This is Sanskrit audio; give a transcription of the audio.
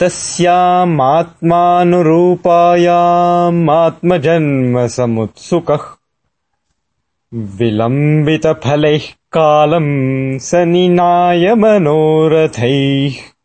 तस्यामात्मानुरूपायामात्मजन्मसमुत्सुकः विलम्बितफलैः कालम् स निनाय मनोरथैः।